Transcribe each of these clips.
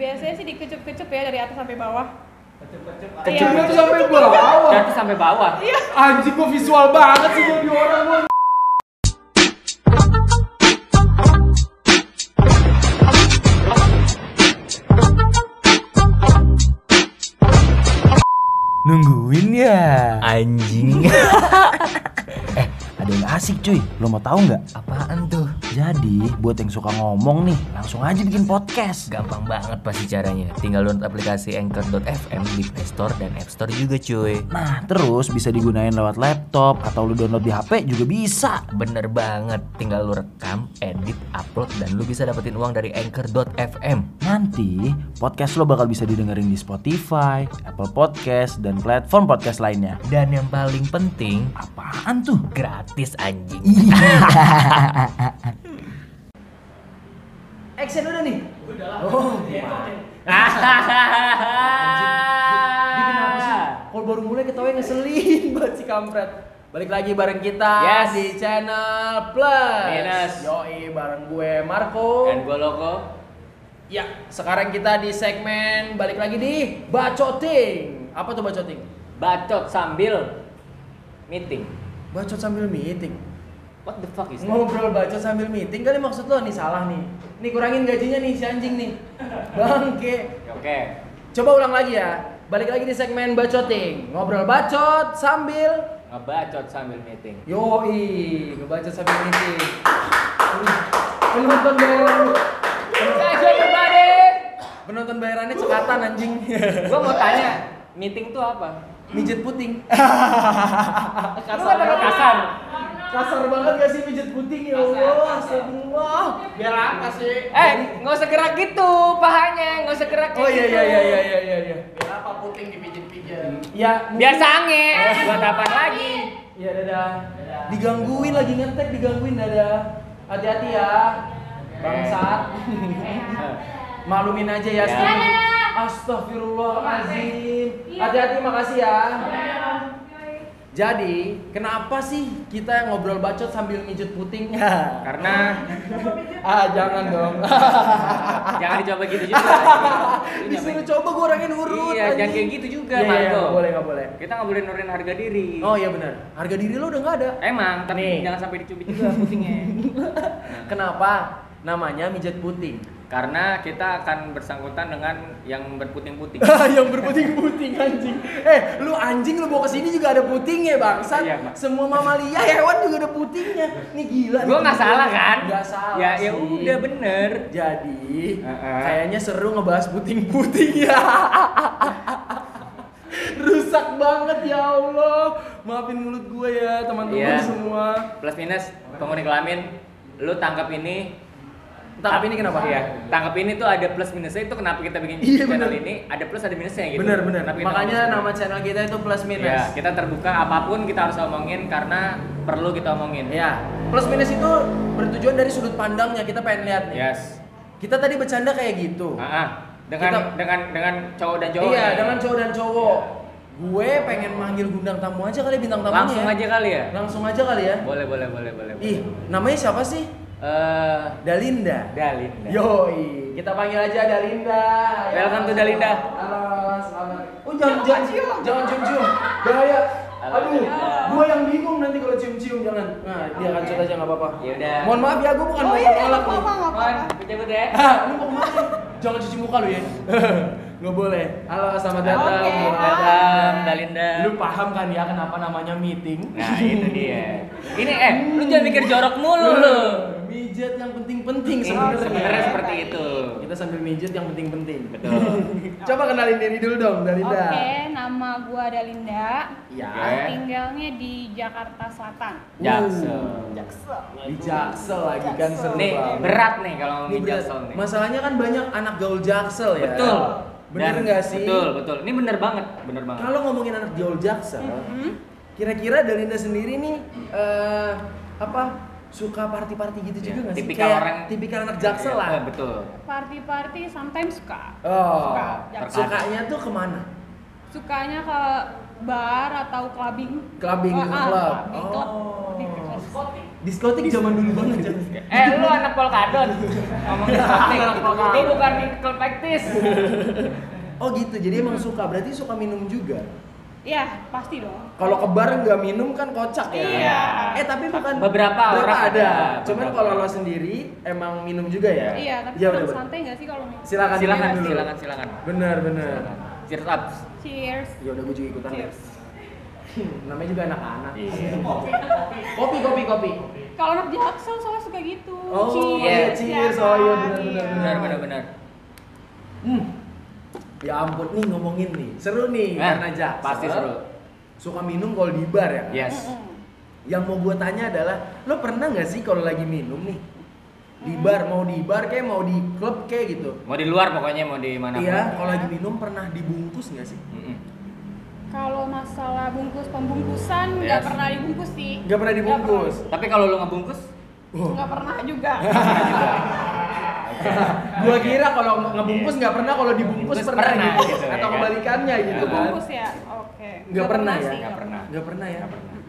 biasanya sih dikecup-kecup ya dari atas sampai bawah. Kecup Iya. itu sampai bawah. Dari sampai bawah. Anjing gua visual banget sih jadi orang gua. Nungguin ya. Anjing. Eh, ada yang asik cuy. Lo mau tahu nggak? Apaan tuh? Jadi, buat yang suka ngomong nih, langsung aja bikin podcast. Gampang banget pasti caranya. Tinggal download aplikasi Anchor.fm di Play Store dan App Store juga cuy. Nah, terus bisa digunain lewat laptop atau lu download di HP juga bisa. Bener banget, tinggal lu rekam, edit, upload, dan lu bisa dapetin uang dari Anchor.fm. Nanti podcast lo bakal bisa didengerin di Spotify, Apple Podcast, dan platform podcast lainnya. Dan yang paling penting, Apaan tuh? gratis anjing. Action udah nih. Oh, gimana? Bikin apa sih? Kalau baru mulai ketawa ngeselin banget si kampret. Balik lagi bareng kita Yes. di channel Plus. Minus. Yoi bareng gue Marco. Dan gue loko. Ya, sekarang kita di segmen balik lagi di bacoting. Apa tuh bacoting? Bacot sambil meeting. Bacot sambil meeting. What the fuck is that? Ngobrol bacot sambil meeting kali maksud lo nih salah nih. Nih kurangin gajinya nih si anjing nih. Bangke. Oke. Coba ulang lagi ya. Balik lagi di segmen bacoting. Ngobrol bacot sambil Ngebacot sambil meeting. Yoi, ngebacot sambil meeting. Penonton bayaran Guys, everybody. penonton bayarannya cekatan anjing. Gue mau tanya, meeting tuh apa? Mijet puting. Kata lu kasar. Kasar banget gak sih mijet puting ya Allah, astagfirullah. Biar apa sih? Eh, nggak usah gerak gitu pahanya, nggak usah gerak Oh kayak iya gitu. iya iya iya iya iya iya. Biar apa puting dipijit-pijit? Ya, Biar sange, buat apa lagi? Iya dadah. Digangguin lagi ngetek, digangguin dadah. Hati-hati ya. Bangsat. Maklumin aja ya. Ya. sedikit. Astagfirullahalazim. Hati-hati makasih ya. Jadi, kenapa sih kita yang ngobrol bacot sambil mijet puting? Karena ah, jangan dong. jangan dicoba gitu juga. Disuruh coba gue orangin urut. Iya, jangan kayak gitu juga, Iya, iya, nggak boleh, nggak boleh. Kita nggak boleh nurunin harga diri. Oh iya benar. Harga diri lo udah nggak ada. Emang, tapi Nih. jangan sampai dicubit juga putingnya. Kenapa? Namanya mijet puting. Karena kita akan bersangkutan dengan yang berputing-puting. yang berputing-puting anjing. Eh, lu anjing lu bawa ke sini juga ada putingnya, bangsat. Iya, Pak. Semua mamalia hewan juga ada putingnya. Nih gila. Nih. nggak salah kan? Nggak salah. Ya, ya udah bener. Jadi, Heeh. kayaknya seru ngebahas puting-puting ya. Rusak banget ya Allah. Maafin mulut gue ya, teman-teman Iya. semua. Plus minus penghuni kelamin, lu tangkap ini Tangkap ini kenapa? Iya, tangkap ini tuh ada plus minusnya itu kenapa kita bikin Iya, channel bener. ini ada plus ada minusnya gitu. Bener bener. Kenapa Makanya nama channel kita itu plus minus. Ya, kita terbuka apa pun kita harus omongin karena perlu kita omongin. Ya, plus minus itu bertujuan dari sudut pandangnya kita pengen lihat nih. Yes. Kita tadi bercanda kayak gitu. Ah, ah. dengan Kita- dengan dengan cowok dan cowok. iya, ya. dengan cowok dan cowok. Gue pengen manggil gundang tamu aja kali bintang tamunya. Langsung aja kali ya. Langsung aja kali ya. Boleh, boleh, boleh, boleh. Ih, namanya siapa sih? Eh, Dalinda. Dalinda. Yoi, kita panggil aja Dalinda. Welcome to Dalinda. Halo, selamat. Oh, jangan jangan jangan cium-cium. Bahaya. Halo, Aduh, gua yang bingung nanti kalau cium-cium jangan. Nah, dia kan aja nggak apa-apa. Ya udah. Mohon maaf ya, gua bukan Oh mau iya, nolak nggak nih. apa-apa, cabut ya. Hah, lu mau ke mana? Jangan cuci muka lu ya. Nggak boleh. Halo, selamat datang. Oke. Selamat Datang, Dalinda. Lu paham kan ya kenapa namanya meeting? Nah, itu dia. Ini eh, lu jangan mikir jorok mulu lu. Mijet yang penting-penting sebenarnya. sebenarnya seperti itu. Kita sambil mijet yang penting-penting. Betul. Coba kenalin diri dulu dong, Dalinda. Oke, nama gua Dalinda. Ya. Oke. Tinggalnya di Jakarta Selatan. Jaksel. Jaksel. Di Jaksel lagi kan seru Nih, banget. berat nih kalau Ini ngomongin. Jaksel nih. Masalahnya kan banyak anak gaul Jaksel ya. Betul. Bener nggak sih? Betul, betul. Ini bener banget, bener banget. Kalau ngomongin anak gaul Jaksel, Mhm. kira-kira Dalinda sendiri nih eh apa suka party-party gitu Ya, juga nggak sih? tipikal Kayak orang- tipikal anak Jaksel lah. Eh, betul. Party-party sometimes suka. Oh, Suka, Jaksel. sukanya tuh ke mana? Sukanya ke bar atau clubbing. Clubbing Oh, ke ah, klub. clubbing, klub. Oh. Di klub. Diskotik zaman dulu banget. Eh, lu anak polkadot. Ngomong diskotik. Itu bukan ektis. Oh gitu, jadi emang suka. Berarti suka minum juga. Iya, pasti dong. Kalau ke bar nggak minum kan kocak ya. Iya. Eh tapi bukan Beberapa orang ada. ada. Cuman Beberapa. kalau lo sendiri emang minum juga ya? Iya, tapi ya, udah, santai nggak sih kalau minum? Silakan Silakan, dulu. silakan, silakan. Bener bener. Cheers up. Cheers. Ya udah gue juga ikutan. Cheers. Hmm, namanya juga anak-anak. Iya. Kopi kopi kopi. Kalau anak jaksel soalnya suka gitu. Oh, cheers, iya, ya cheers. kan? Oh, iya, benar, Iya. benar, Benar, benar, benar. Hmm. Ya ampun nih ngomongin nih. Seru nih Eh, karena Jaksel. pasti seru. Suka minum kalau di bar ya? Yes. Yang mau gue tanya adalah, lo pernah nggak sih kalau lagi minum nih di bar, mau di bar kayak mau di klub kayak gitu? Mau di luar pokoknya mau di mana Iya, kalau lagi minum pernah dibungkus nggak sih? Kalau masalah bungkus pembungkusan nggak Yes. pernah dibungkus sih. Nggak pernah dibungkus. Tapi kalau lu ngebungkus, Oh. Nggak pernah juga. Gua kira kalau nge- ngebungkus nggak pernah, kalau dibungkus Bungkus pernah, pernah gitu. gitu ya Atau kan? kebalikannya gitu kan? Bungkus ya. Oke. Nggak pernah ya? Nggak pernah. Nggak pernah ya?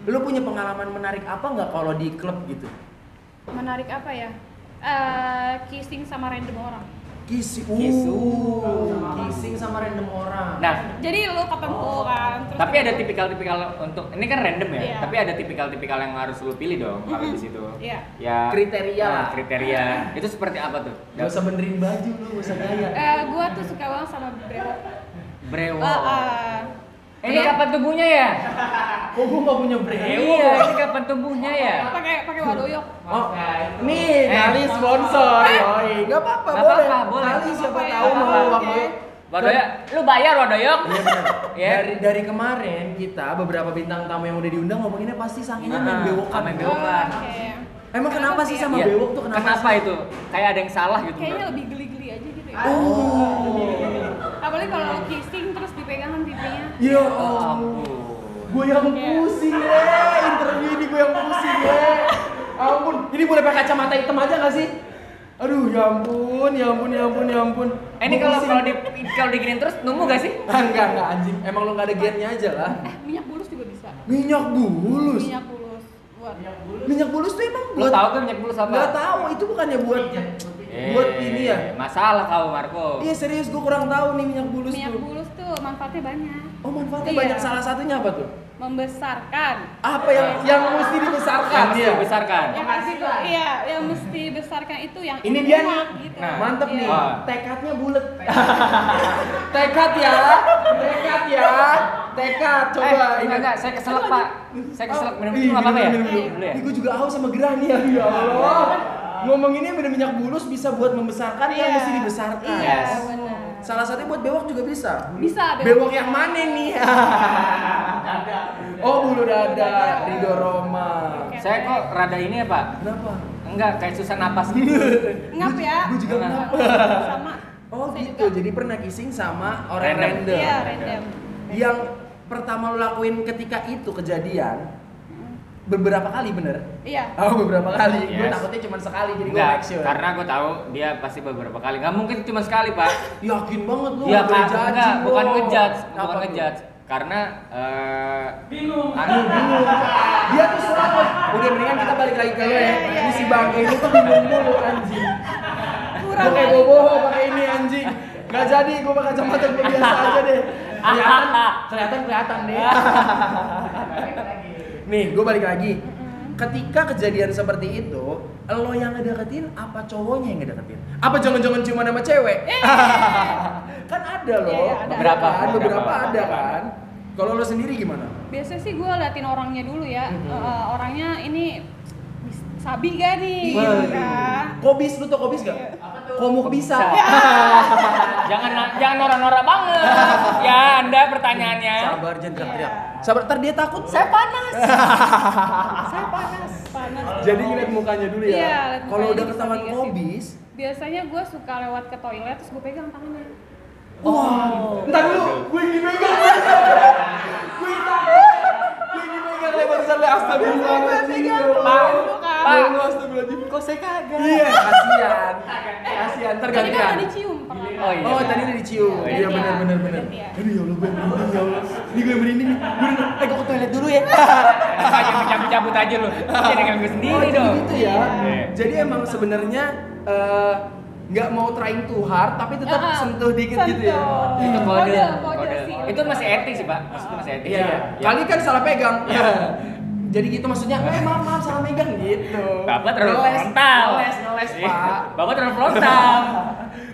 Lo punya pengalaman menarik apa nggak kalau di klub gitu? Menarik apa ya? Eh, kissing sama random orang. Kissing, Kisu. uh, kissing sama random orang. nah Jadi lu ketemu kan. terus tapi ada tipikal-tipikal untuk ini kan random ya, Iya. tapi ada tipikal-tipikal yang harus lu pilih dong kalau di situ. Iya. Ya Kriteria nah, lah. kriteria. Itu seperti apa tuh? Gak usah benerin baju lu, gak usah gaya. Eh, gua tuh suka banget sama brewok. Brewok. Eh, eh, Eh, ini kapan tubuhnya ya? Kok gua gak punya brewo? Iya, ini kapan tubuhnya ya? pakai pakai wadoyok. Oh, nih Eh. kali sponsor, yoi. Gak apa-apa, Nggak boleh. apa-apa, boleh. Kali siapa tahu mau waktu. Wadoyok, lu bayar Wadoyok? Iya benar. Ya. Dari dari kemarin kita beberapa bintang tamu yang udah diundang ngomonginnya pasti sanginya main Ah, bewokan. main bewokan. Oke. Emang kenapa sih sama Iya. bewok tuh kenapa? Kenapa sih? itu? Kayak ada yang salah gitu. Kayaknya lebih geli-geli aja gitu ya. Oh. Apalagi kalau kissing terus dipegangan pipinya. Ya Oh, ampun. Gue yang pusing le, interview ini gue yang pusing le. Ampun, ini boleh pakai kacamata hitam aja gak sih? Aduh, ya ampun, ya ampun, ya ampun, ya ampun. Eh, ini kalau kalau di kalau diginin terus nunggu gak sih? Ah, enggak, enggak anjing. Emang lo gak ada gennya aja lah. Eh, minyak bulus juga bisa. Minyak bulus. Minyak bulus buat Minyak bulus tuh emang Lu buat tahu kan minyak bulus apa? Enggak tahu, itu bukannya buat Eh, buat ini ya? Masalah kau Marco. Iya serius, gue kurang tahu nih minyak bulus minyak tuh. bulus tuh manfaatnya banyak. Oh manfaatnya Iya. banyak. Salah satunya apa tuh? Membesarkan. Apa yang yang mesti dibesarkan? Yang Iya. dibesarkan. Yang tuh, iya, yang mesti besarkan itu yang Ini dia nih. gitu. Nah, Mantep Iya. nih, Wah. tekadnya bulat. Tekad ya, tekad ya, tekad. Coba eh, ingat. enggak, enggak, saya keselak Pak. Saya keselak minum itu nggak apa-apa ya? minum, minum, Boleh ya? Ini gue juga haus sama gerah nih, aduh, ya Allah. Ngomonginnya minum minyak bulus bisa buat membesarkan yang Iya. mesti dibesarkan. Iya, Yes. benar. Salah satunya buat bewok juga bisa. Bisa Bewok yang mana nih? oh bulu dada, dada. Rido Roma. Saya kok rada ini ya Pak? Kenapa? Enggak, kayak susah napas gitu. Ngap ya. Gue juga kenapa? Sama. Oh Saya gitu, juga. jadi pernah kissing sama orang Random. random. Iya, random. Yang pertama lo lakuin ketika itu kejadian beberapa kali bener? Iya. Oh beberapa kali. Gue Yes. takutnya cuma sekali jadi gue make sure. karena aku tahu dia pasti beberapa kali. Nggak mungkin cuma sekali Pak. Yakin banget lu. Iya nggak Pak, ngejudge enggak, lo. bukan ngejudge, bukan ngejudge. Karena eh Bingung. anu bingung. Dia tuh selalu udah mendingan kita balik lagi ke lo ya. Iya, iya, Ini si iya. bangke ini tuh bingung mulu anjing. Kurang Gue kayak bobo pakai ini anjing. Gak jadi, gue pakai kacamata gue biasa aja deh. Kelihatan, kelihatan, kelihatan deh. Nih, gue balik lagi. Ketika kejadian seperti itu, lo yang ngedeketin apa cowoknya yang ngedeketin? Apa jangan-jangan cuma nama cewek? kan ada loh. Iya, iya, ada. Beberapa, kan, beberapa beberapa. ada kan. Kalau lo sendiri gimana? Biasanya sih gue liatin orangnya dulu ya. Mhm. Eh, orangnya ini sabi gak nih? Gitu kan. Kobis, lu tau kobis gak? Komuk bisa. jangan jangan norak-norak banget. ya, Anda pertanyaannya. Sabar, jangan teriak-teriak. Iya. Sabar, ntar dia takut. Saya panas. Saya panas. Panas. Jadi ngeliat mukanya dulu ya. Iya, Kalau udah bisa ketahuan digesit. kobis, Biasanya gue suka lewat ke toilet terus gue pegang tangannya. Wow. Entar dulu, gue dipegang. Gue yang lebar besar le astagfirullahaladzim. Pak, Pak. Kok saya kagak? Iya, kasihan. Kasihan, ntar Jadi kan udah dicium? Oh iya. Oh, tadi udah dicium. Oh, Iya iya. benar benar benar. Iya. Aduh ya Allah gue merinding ya Allah. Ini gue merinding nih. Gue eh gue ke toilet dulu ya. Aja cabut-cabut aja lu. Jangan ganggu Oh, sendiri jadi dong. gitu ya. Iya. Jadi emang sebenarnya eh, nggak mau trying too hard tapi tetap sentuh dikit gitu ya. Itu kode, Itu masih etik sih, Pak. Maksudnya masih etik. Iya. Ya. Kali kan salah pegang. Iya. Jadi gitu maksudnya, eh maaf maaf salah megang gitu. Bapak terlalu frontal. Ngeles, ngeles Iya. pak. Bapak terlalu frontal.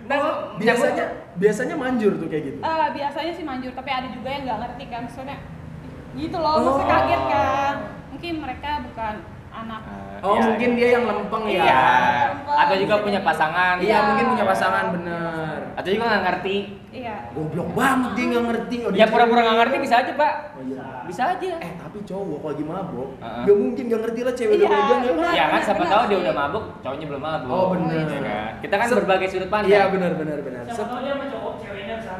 Nah, Oh, biasanya biasanya manjur tuh kayak gitu. Eh, biasanya sih manjur, tapi ada juga yang nggak ngerti kan, soalnya gitu loh, Oh. maksudnya kaget kan. Mungkin mereka bukan anak. Oh Iya, mungkin dia yang lempeng ya. Iya. Atau juga punya pasangan. Iya mungkin punya pasangan bener. Atau juga nggak ngerti. Iya. Goblok banget dia nggak ngerti. Oh, Ya pura-pura nggak ngerti bisa aja, Pak. Oh, iya. Bisa aja. Eh tapi cowok kalau lagi mabok, Heeh. nggak mungkin nggak ngerti lah cewek udah Iya, megang ya. benar. Ya kan siapa tahu dia udah mabuk, cowoknya belum mabuk. Oh bener. Iya kan? Kita kan Se- berbagai sudut pandang. Iya benar benar benar. Siapa tahu dia sama cowok.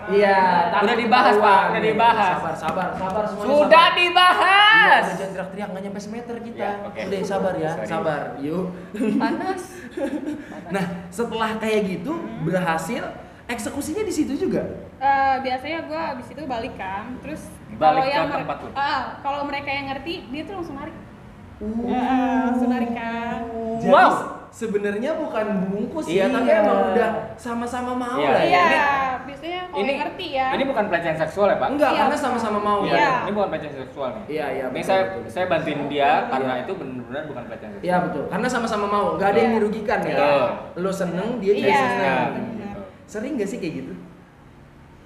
Iya. Udah takut dibahas, Pak. Udah dibahas. Sabar sabar sabar semuanya. Sudah sabar. Dibahas. udah jangan teriak-teriak nggak nyampe semeter kita. Ya, oke. Udah sabar ya, Sorry. sabar. Yuk. Panas. Nah, setelah kayak gitu berhasil, eksekusinya di situ juga. Eh, biasanya gue abis itu balik kan, terus Balik kalau yang mer- tempat lu? Ah, kalau mereka yang ngerti, dia tuh langsung narik. Uh. Ya, langsung narik kan. Jadi Wow. sebenarnya bukan bungkus Iya. ya, tapi emang udah sama-sama mau Iya. lah ya. Iya, ini- biasanya kalau Ini yang ngerti ya. Ini bukan pelecehan seksual ya, Pak? Enggak, Iya. karena sama-sama mau. Iya, Iya. ini bukan pelecehan seksual nih. Iya, iya. Ini betul, saya betul. saya bantuin dia karena Iya. itu benar-benar bukan pelecehan seksual. Iya betul, karena sama-sama mau, nggak ada yang Iya. dirugikan ya. Betul. Lo seneng, dia juga Iya. seneng. Benar. Sering gak sih kayak gitu?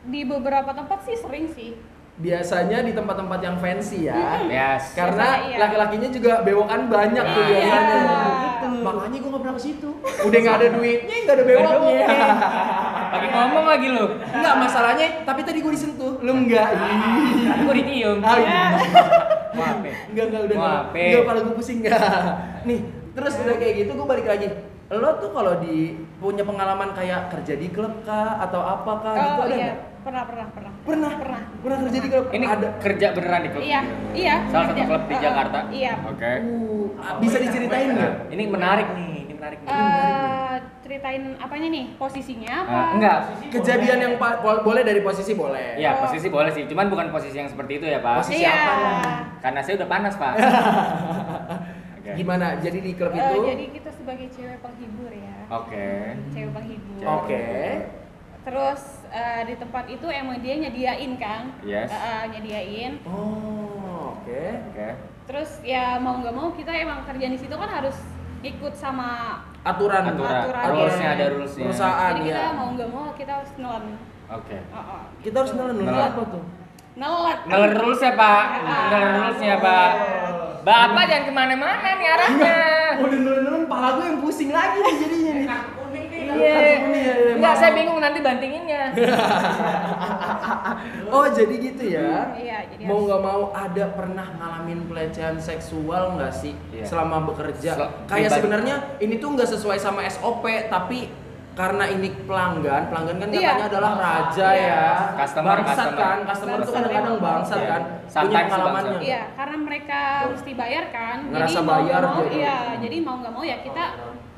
Di beberapa tempat sih sering sih. Biasanya di tempat-tempat yang fancy ya. Yes. Karena iya. laki-lakinya juga bewokan banyak tuh biasanya. iya. Makanya gue nggak pernah ke situ. Udah nggak ada duitnya, nggak ada bewoknya. Pakai ngomong lagi lu. Enggak masalahnya, tapi tadi gue disentuh, lu enggak. Tapi gua dicium. Ah, iya. Maaf ya. Enggak, enggak udah. Maaf. Enggak kepala gue pusing enggak. Nih, terus udah kayak gitu gue balik lagi. Lo tuh kalau di punya pengalaman kayak kerja di klub kah atau apa kah gitu Oh ada iya, pernah pernah pernah. Pernah, Pernah. Pernah kerja di klub? Ini ada. kerja beneran di klub. Iya, iya. Salah satu klub di. Jakarta. Iya. Oke. Uh, bisa diceritain nggak? Ini menarik nih, ini menarik nih. Eh, ceritain apanya nih? Posisinya apa? Ah, enggak. Kejadian yang pa- pol- boleh dari posisi boleh. Iya, posisi boleh sih, cuman bukan posisi yang seperti itu ya, Pak. Posisi Iya. apa? Karena saya udah panas, Pak. Oke. Gimana? Jadi di klub Eh, itu? jadi kita sebagai cewek penghibur ya. Oke. Cewek penghibur. Oke. Terus eh, di tempat itu emang dia nyediain kan? Yes. Eh, eh, nyediain. Oh, oke. Oke. Terus ya mau nggak mau kita emang kerja di situ kan harus ikut sama Aturan. Aturan. Aturan. Rulesnya ada rulesnya. Perusahaan jadi kita ya. mau nggak mau kita harus nelen. Oke. Oh, oh, Kita harus nelen nelen Nelen. apa tuh? Nelet. Ngeler rules ya, Pak. Ngeler rulesnya, Pak. Bapak jangan ke mana-mana nih arahnya. Udah nelen nelen, pala gue yang pusing lagi nih jadinya nih. Iya. Kartu kuning ya, ya, Enggak, maaf. saya bingung nanti bantinginnya. Oh jadi gitu ya? Iya, jadi mau nggak mau ada pernah ngalamin pelecehan seksual nggak sih Iya. selama bekerja? Sel- Kayak sebenarnya ini tuh nggak sesuai sama SOP tapi karena ini pelanggan, pelanggan kan Iya. katanya adalah raja Iya. ya. Customer, bangsat customer. kan, customer tuh Bangsat, kadang-kadang iya. bangsat Iya. kan. Punya pengalamannya. Iya, karena mereka mesti bayar kan. Ngerasa jadi mau bayar mau, jadi. iya, jadi mau nggak mau ya kita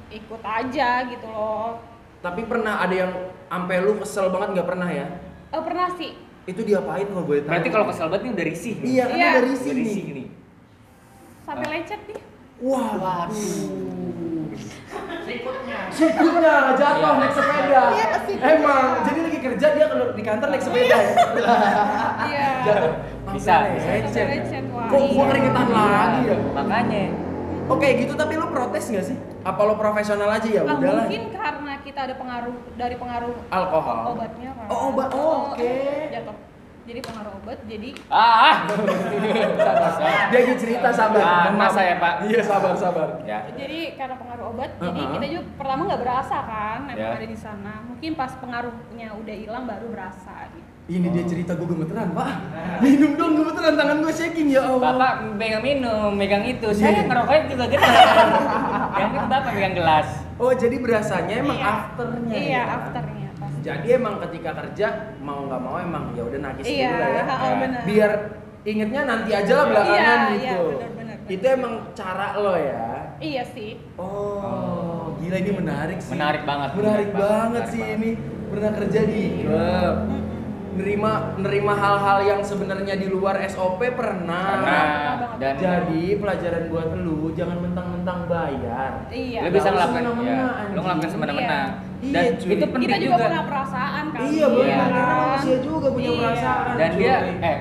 ikut aja gitu loh. Tapi pernah ada yang sampai lu kesel banget nggak pernah ya? Oh pernah sih. Itu diapain kalau boleh tahu? Berarti kalau kesel banget ini udah risih. nih. Iya, kan Iya. dari Udah sini. risih nih. Sampai lecet nih. Wah, waduh. Sikutnya. Sikutnya jatuh Iya. naik sepeda. Iya. Emang, jadi lagi kerja dia kalau di kantor naik sepeda ya. Iya. Jatuh. Bisa, lecet. Kok gua iya. keringetan lagi ya? Makanya. Oke gitu tapi lu protes nggak sih? Apa lo profesional aja ya Ah, udahlah. mungkin karena kita ada pengaruh dari pengaruh Alkohol. obatnya kan. Oh, obat. Oh, oke. Jatuh. Jadi pengaruh obat jadi Ah. Dia lagi cerita sabar. Ah, ya, Pak? Iya sabar sabar. Ya. jadi karena pengaruh obat jadi Uh-uh. kita juga pertama nggak berasa kan emang Ya. ada di sana mungkin pas pengaruhnya udah hilang baru berasa gitu. Ini dia cerita gue gemeteran pak. Minum dong gemeteran tangan gue shaking ya Allah. Bapak megang minum, megang itu. Iya. Saya ngerokoknya juga getar. Yang itu Bapak megang gelas. Oh jadi berasanya emang Iya. afternya. iya ya? afternya Jadi emang ketika kerja mau nggak mau emang ya udah nangis Iya, dulu lah ya. ha-ha, benar. Biar ingetnya nanti aja lah belakangan Iya, gitu. iya, benar, benar, benar. Itu emang cara lo ya. iya sih Oh, gila ini menarik sih. Menarik banget, Menarik, menarik banget, banget menarik sih banget. ini. pernah kerja di klub nerima nerima hal-hal yang sebenarnya di luar SOP pernah. Pernah. Dan Jadi pelajaran buat lu jangan mentang-mentang bayar. Iya. lu bisa ngelakuin ya, lu ngelakuin semena-mena. Iya. Dan Iya, cuy. itu penting Kita juga, juga. punya perasaan kan. Iya, benar. Iya. Karena manusia juga punya Iya. perasaan. Dan cuy. dia eh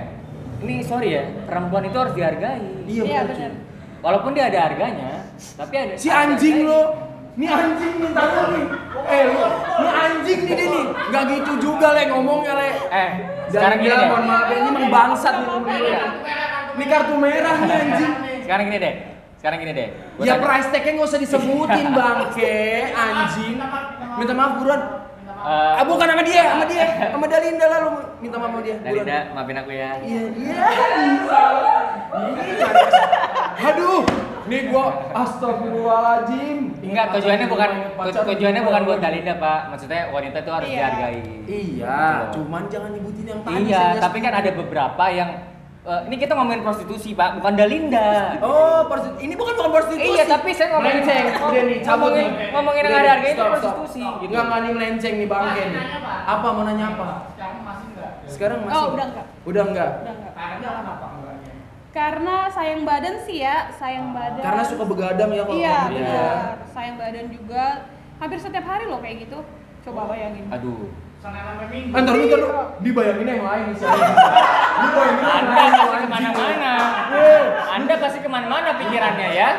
ini sorry ya, perempuan itu harus dihargai. Iya, Iya, benar. Walaupun dia ada harganya, tapi ada Si anjing harganya. lo. Nih anjing minta lu nih. Eh lu, nih anjing nih dia nih. Enggak gitu juga le ngomongnya le. Eh, sekarang gini deh. mohon maaf ya, ini emang bangsat nih lu. Ini kartu merah nih anjing. Sekarang gini deh. Sekarang gini deh. Gua Ya tanya- price tag-nya nggak usah disebutin bangke, anjing. Minta maaf buruan. Eh, Ah bukan sama dia, sama dia, sama Dalinda lah lu minta maaf sama dia. Dalinda, maafin aku ya. Iya, iya. Aduh, nih gua astagfirullahaladzim. Enggak, tujuannya bukan tujuannya gua. bukan buat Dalinda, Pak. Maksudnya wanita itu harus Iya. dihargai. Iya, Gitu cuman jangan nyebutin yang tadi. Iya, tapi kan ada beberapa yang eh, ini kita ngomongin prostitusi, Pak, bukan Dalinda. Oh, prostitu- ini bukan bukan prostitusi. Iya, tapi saya ngomongin Melenceng, udah nih, cabut ngomongin nih. ngomongin yang ada harganya itu prostitusi gitu. Enggak enggak nih melenceng nih bangke nih. Apa mau nanya apa? Sekarang masih enggak? Sekarang masih. Oh, udah enggak. Udah enggak. Udah enggak. Karena enggaknya? Karena sayang badan sih ya, sayang badan. Karena suka begadang ya kalau Iya, ngomong. benar. Sayang badan juga. Hampir setiap hari loh kayak gitu. Coba bayangin. Aduh. Sana sampai minggu. Antar lu, antar lu. Dibayangin yang lain nih saya. Dibayangin yang Anda pasti ke mana-mana. Anda pasti ke mana-mana pikirannya ya.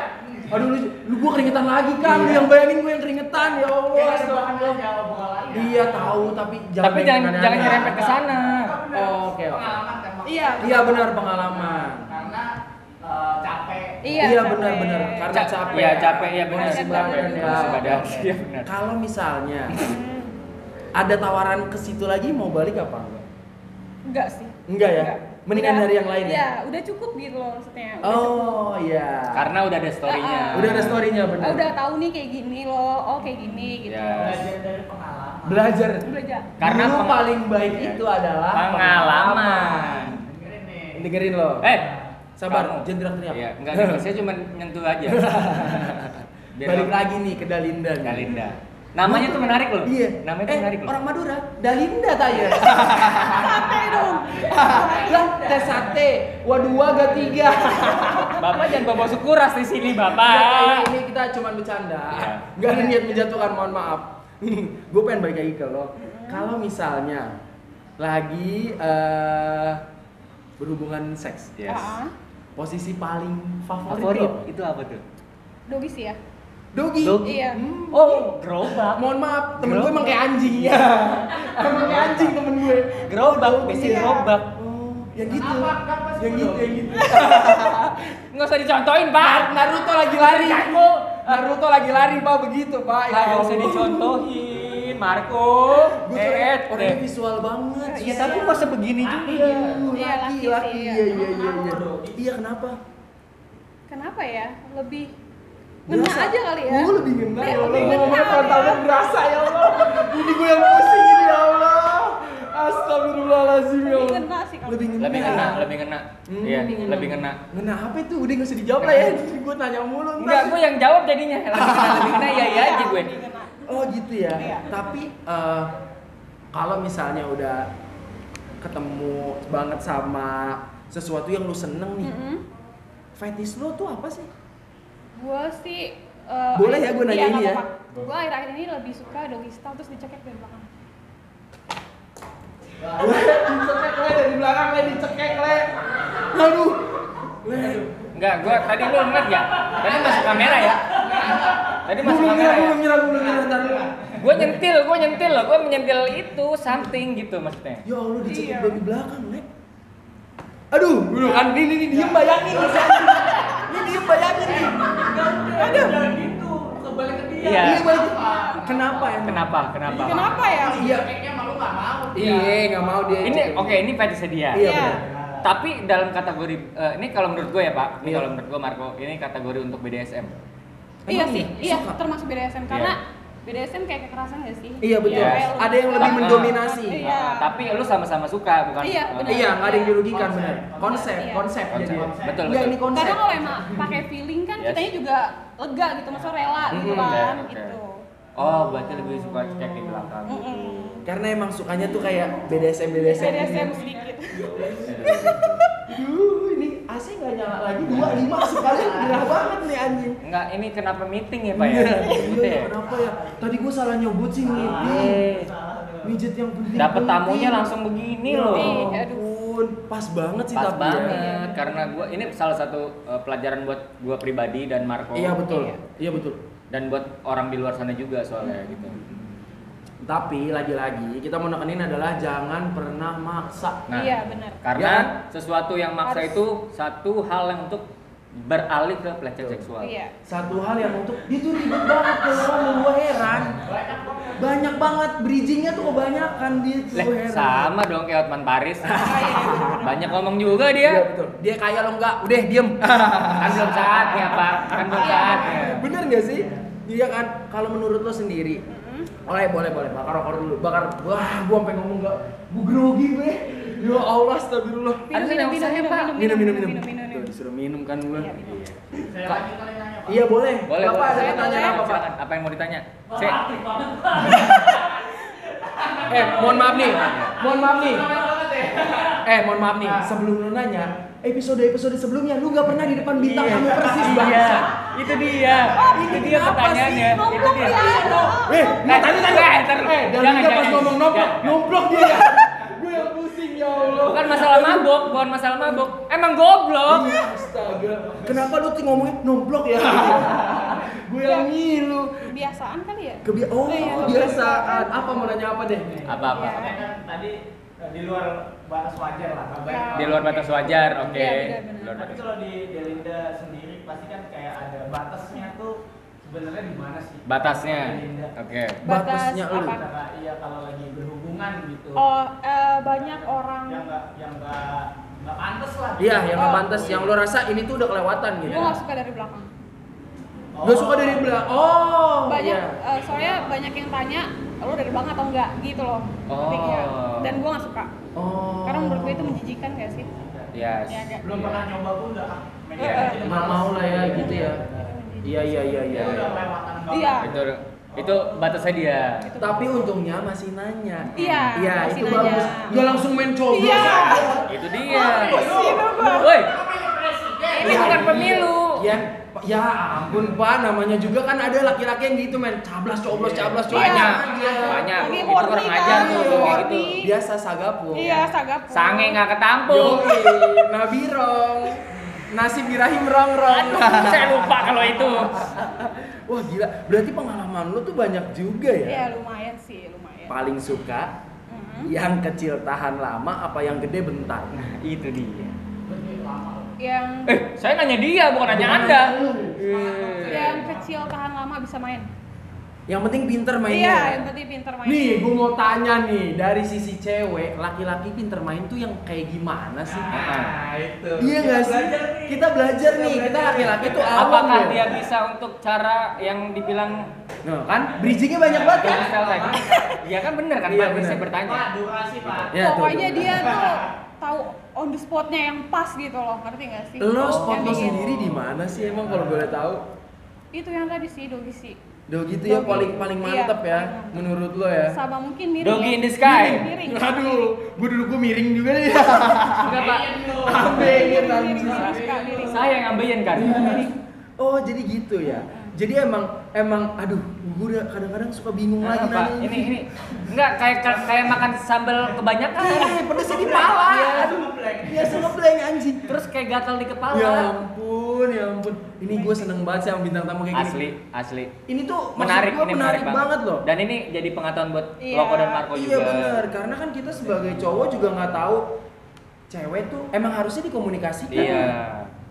Aduh lu, lu gua keringetan lagi kan. Lu yang bayangin gua yang keringetan ya Allah. Iya tahu tapi jangan Tapi jangan jangan nyerempet ke sana. Oh, Oke oke. Kan. Iya. Iya benar pengalaman. Eh, capek. Iya, Iya capek. benar-benar karena Ca- capek. Iya, capek ya benar. Kondisi Capek. ya. Iya benar. Kalau misalnya ada tawaran ke situ lagi mau balik apa enggak? Enggak sih. Enggak ya? Mendingan Udah- dari yang lain ya? Iya, udah cukup gitu loh maksudnya. Udah. Oh iya. Karena udah ada story-nya. Ah, ah. udah ada story-nya Ah, benar. udah tahu nih kayak gini loh. Oh, kayak gini gitu. Ya. Belajar dari pengalaman. Belajar. Belajar. Karena Dulu peng- paling baik itu adalah Pengalaman. Dengerin nih. Dengerin lo. Eh, Sabar, kamu. jangan teriak-teriak. Iya, enggak enggak, saya cuma nyentuh aja. Biar Balik lo- lagi nih ke Dalinda. nih. Dalinda. Namanya tuh menarik loh. Iya. Namanya tuh eh, menarik loh. Orang Madura, Dalinda tanya. Sate dong. lah, teh sate. Wadua gak tiga. Bapak jangan bawa syukuras di sini, Nggak, Bapak. ini, ini kita cuma bercanda. Iya. Gak ada niat menjatuhkan, mohon maaf. Gue pengen balik lagi ke lo. Kalau misalnya lagi eh, berhubungan seks, Yes. Posisi paling favorit, Favorit lo? itu apa tuh? Dogi sih ya. Dogi. Dogi. Iya. Hmm. Oh, gerobak. Mohon maaf, temen gue emang kayak anjing ya. emang kayak anjing temen gue. Gerobak, basic Iya. gerobak. Oh, yang gitu. Kenapa sih Yang gitu, yang gitu. Nggak usah dicontohin, Pak. Nar- Naruto lagi lari. Naruto lagi lari, Pak, begitu, Pak. Ya Nggak usah dicontohin, Marco. Gue Eh, eh, orangnya eh. visual banget. Ya tapi nggak usah begini juga. Iya, Iya, laki, laki laki. sih, Iya, iya. iya, iya, iya. Iya, kenapa? Kenapa ya? Lebih ngena aja kali ya. Oh, lebih ngena Iya, ya Allah. Gue ngena ngomongnya ya. frontalnya berasa ya Allah. Ini gue yang pusing ini ya Allah. Astagfirullahaladzim ya Lebih Allah. ngena Lebih ngena. Lebih ngena, lebih ngena. Hmm, Iya, lebih ngena. lebih ngena. Ngena apa itu? Udah gak usah dijawab lah ya. Gue tanya mulu. Enggak, gue yang jawab jadinya. Lebih ngena, lebih ngena ya ya aja gue. Oh gitu ya. Iya. Tapi eh, kalau misalnya udah ketemu banget sama sesuatu yang lu seneng nih, Mm-mm. fetish lu tuh apa sih? Gue sih eh, Boleh ya gua nanya iya, ini ya? Gue akhir-akhir ini lebih suka doggy style terus dicekek dari belakang. dicekek le dari belakang le dicekek le. Aduh. Le. Enggak, gue tadi lu ingat ya? Tadi masuk kamera ya? Tadi masuk belum kamera gue ya? belum ngira, gue belum ngira. Ntar dulu. Gue nyentil, gue nyentil loh, gue menyentil itu something gitu maksudnya. Ya Allah dicekek Iya. dari belakang le. Aduh, dulu kan ini ini diem bayangin nih. Ini diem bayangin nih. Aduh. gitu. Kebalik ke dia. Iya. Iya. Kenapa ya? Kenapa? Kenapa? Kenapa ya? Iya. Kayaknya malu nggak mau. Iya, nggak mau dia. Ini oke, ini fetishnya dia. Iya. Iya. Tapi dalam kategori eh, ini kalau menurut gue ya Pak, ini Iya. kalau menurut gue Marco, ini kategori untuk BDSM. Iya sih, iya? iya Suka? termasuk BDSM karena BDSM kayak kekerasan gak sih? Iya betul. Iya. lu- Ada yang lebih Ah, mendominasi. Iya. Ah, tapi lu sama-sama suka bukan? Iya, benar. Iya, nggak ada yang dirugikan Konsep. benar. Konsep, Iya. konsep Konsep. jadi. Betul, Enggak betul. ini konsep. Karena kalau emang pakai feeling kan Yes. kitanya juga lega gitu, maksudnya rela gitu Mm, kan, oke. gitu. Oh, berarti lebih suka cek di belakang. Mm-mm. Karena emang sukanya tuh kayak BDSM BDSM. BDSM sedikit. AC nggak nyala lagi dua lima sekali gerah banget nih anjing. Enggak, ini kenapa meeting ya Pak ya? Iya, Gitu iya, ya? kenapa ya? Tadi gua salah nyebut sih meeting. Mijet yang penting. Dapat tamunya langsung begini Ya loh. Ampun, pas banget sih Pas tapi ya. banget karena gua ini salah satu uh, pelajaran buat gua pribadi dan Marco. Iya betul. Iya. Iya betul. Dan buat orang di luar sana juga soalnya gitu. Tapi lagi-lagi kita mau nekenin adalah jangan pernah maksa. Nah, Iya, benar. Karena Ya. sesuatu yang maksa Harus- itu satu hal yang untuk beralih ke pelecehan seksual. Iya. Satu hal yang untuk dia tuh ribet banget kalau gua heran. Banyak banget bridgingnya tuh kebanyakan dia tuh Leh, heran. sama dong kayak Otman Paris. Ah, iya. Banyak ngomong juga Iya dia. betul. Dia kaya lo enggak, udah diem. kan belum saatnya, Pak. Kan belum saatnya. Bener gak sih? Iya kan? Kalau menurut lo sendiri, boleh boleh boleh bakar rokok dulu. Bakar. Wah, gua sampai ngomong enggak. Gua grogi gue. Ya Allah, astagfirullah. Minum, Harusnya minum, minum, Pak. minum, Minum minum minum. minum, minum, Tuh, minum. disuruh minum kan gua. Iya, minum. Saya lagi kali nanya, Pak. Iya boleh. Boleh, Bapak boleh. ada Saya pertanyaan apa Pak? Apa yang mau ditanya? Banget. Eh, mohon maaf nih. Mohon maaf nih. banget ya. Eh, mohon maaf nih. Sebelum lu nanya, episode-episode sebelumnya lu gak pernah di depan bintang tamu persis Iya, bangsa. Itu dia. itu dia pertanyaannya. Itu dia. ya. Eh, Nah, tadi tadi eh, eh, Jangan, pas jangan. ngomong nomplok, nomplok dia ya. Gue yang pusing ya Allah. Bukan masalah mabok, bukan masalah mabok. Emang goblok. Iya, astaga. Kenapa lu tuh ngomongin nomplok ya? Gue yang ngilu. Kebiasaan kali ya? Kebia oh, Iya, kebiasaan. Apa mau nanya apa deh? Apa-apa. Iya. Makanya kan tadi di luar batas wajar lah. Nggak. Nah. Di luar batas wajar, oke. Iya, benar, benar. Di luar Tapi batas. kalau di Delinda sendiri pasti kan kayak ada batasnya tuh sebenarnya di mana sih? Batasnya. Oke. Batas Batasnya lu. apa? Iya kalau lagi berhubungan gitu. Oh, eh, banyak orang Yang enggak yang enggak enggak pantas lah. Iya, yang gak Oh. pantas. Yang lo rasa ini tuh udah kelewatan gue gitu. gak suka dari belakang. Gak suka dari belakang. Oh, banyak iya. eh, soalnya banyak yang tanya lo dari belakang atau enggak gitu loh. Oh. Nggak? Dan gue gak suka. Oh. Karena menurut gue itu menjijikan gak sih? Yes. Ya, kayak- belum pernah nyoba pun udah ah, media Iya. aja Nggak mau lah ya gitu ya. Iya iya iya iya. Itu kelewatan banget. Iya. Itu itu batasnya dia. Tapi untungnya masih nanya. Iya, Iya, masih itu nanya. bagus. Gak langsung main coblos. Iya. Itu dia. Itu gua. Woi. Ini bukan pemilu. Ya, ya ampun Pak, namanya juga kan ada laki-laki yang gitu men, cablas coblos cablas coblos. Iya. Banyak. Banyak. Lagi Itu kurang kan. ajar tuh Iya, gitu. Biasa sagapu. Iya, sagap. Sange nggak ketampung. Nabirong. Nasib birahim rong-rong. Aduh, saya lupa kalau itu. Wah gila, berarti pengalaman lu tuh banyak juga Iya, ya? lumayan sih, lumayan. Paling suka Mhm. yang kecil tahan lama apa yang gede bentar? Itu dia. Yang Eh, saya nanya dia bukan nanya Anda. yang kecil tahan lama bisa main. Yang penting pinter Iya, mainnya. yang penting pintar main. Nih, gue mau tanya nih, dari sisi cewek, laki-laki pinter main tuh yang kayak gimana sih? Nah, itu. Iya nggak sih? belajar nih. Kita belajar nih, kita laki-laki tuh awam Apakah ya. dia bisa untuk cara yang dibilang Nah, kan bridgingnya banyak banget kan? freestyle tadi? Iya kan bener kan Iya, Pak? bener. Saya bertanya. Pak, durasi, Pak. Ya, Pokoknya tuh. dia tuh tahu on the spotnya yang pas gitu loh, ngerti gak sih? Lo spot lo sendiri di mana sih emang kalau boleh tahu? Itu yang tadi sih, dogi sih. Do gitu ya Dogi. paling paling Iya, mantep ya paling menurut lo ya. Sama mungkin miring. Doggy ya. in the sky. Miring, miring. Aduh, gue duduk gue miring juga nih. Enggak Pak. Suka miring. Saya yang ngambilin kan. Oh jadi gitu ya. Jadi emang emang aduh gue udah kadang-kadang suka bingung lagi Nah, Pak, nanya ini ini enggak kayak kayak makan sambal kebanyakan. Eh, pedesnya di pala. Iya. Aduh, biasa ngeblank anjing. Terus kayak gatal di kepala. Ya ampun, ya ampun. Ini gue seneng banget sih sama bintang tamu kayak Asli, gini. asli. Ini tuh Menarik, gua ini menarik, banget loh. Dan ini jadi pengetahuan buat Iya. Loko dan Marco Iya juga. bener, karena kan kita sebagai cowok juga nggak tahu cewek tuh emang harusnya dikomunikasikan. Iya.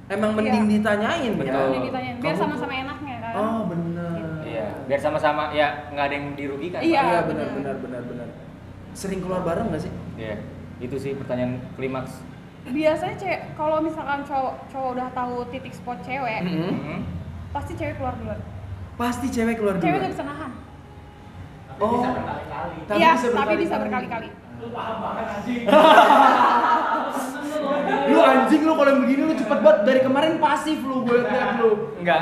Emang mending Iya. ditanyain Betul. ya. Ini ditanyain, biar sama-sama enaknya. Oh bener. Iya, biar sama-sama ya nggak ada yang dirugikan. Iya. Iya benar bener. benar benar benar. Sering keluar bareng nggak sih? Iya. Itu sih pertanyaan klimaks. Biasanya cewek kalau misalkan cowok cowok udah tahu titik spot cewek, Mm-mm. Hmm. pasti cewek keluar duluan. Pasti cewek keluar dulu. Cewek gak bisa nahan. Tapi bisa berkali-kali. Tapi Iya, bisa tapi bisa berkali-kali. Lu paham banget anjing. Lu anjing lu kalau yang begini lu cepet banget dari kemarin pasif lu gue liat lu. Enggak.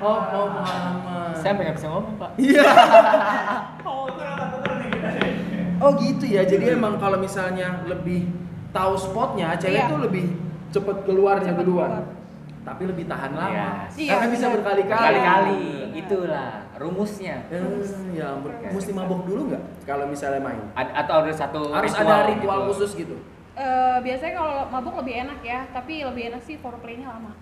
Oh, oh pengalaman. Saya sampai nggak bisa ngomong, Pak. Iya. Oh. Oh gitu ya. Jadi emang kalau misalnya lebih tahu spotnya, cewek Iya. tuh lebih cepet keluarnya Cepet duluan. keluar. Tapi lebih tahan lama. Iya. Iya, Karena bisa benar. berkali-kali. Kali-kali, itulah rumusnya. Eh, ya ampun. Mesti mabok dulu nggak kalau misalnya main? Ad- atau ada satu Harus ritual ada ritual gitu. khusus gitu. Eh, biasanya kalau mabuk lebih enak ya, tapi lebih enak sih foreplay-nya lama.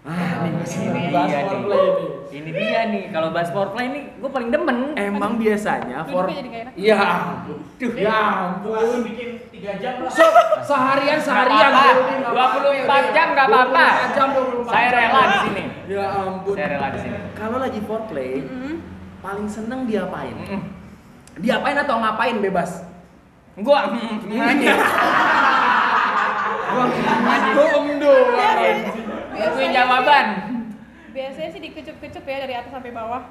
Ah, ini masih Iya, bahas nih. foreplay nih. Ini dia nih, kalau bahas foreplay nih, gue paling demen. Emang biasanya Duduknya for. Iya. ampun. Ya ampun. bikin 3 jam lah. So, seharian seharian nggak apa-apa. 24 jam nggak apa-apa. 24 jam 24 Saya rela di sini. Ya ampun. Saya rela di sini. Kalau lagi foreplay, Mm-mm. paling seneng diapain? Mm-mm. Diapain atau ngapain bebas? Gua mm, mm, aja. Gua mm. Bohong doang. Tungguin jawaban. Biasanya sih dikecup-kecup ya dari atas sampai bawah.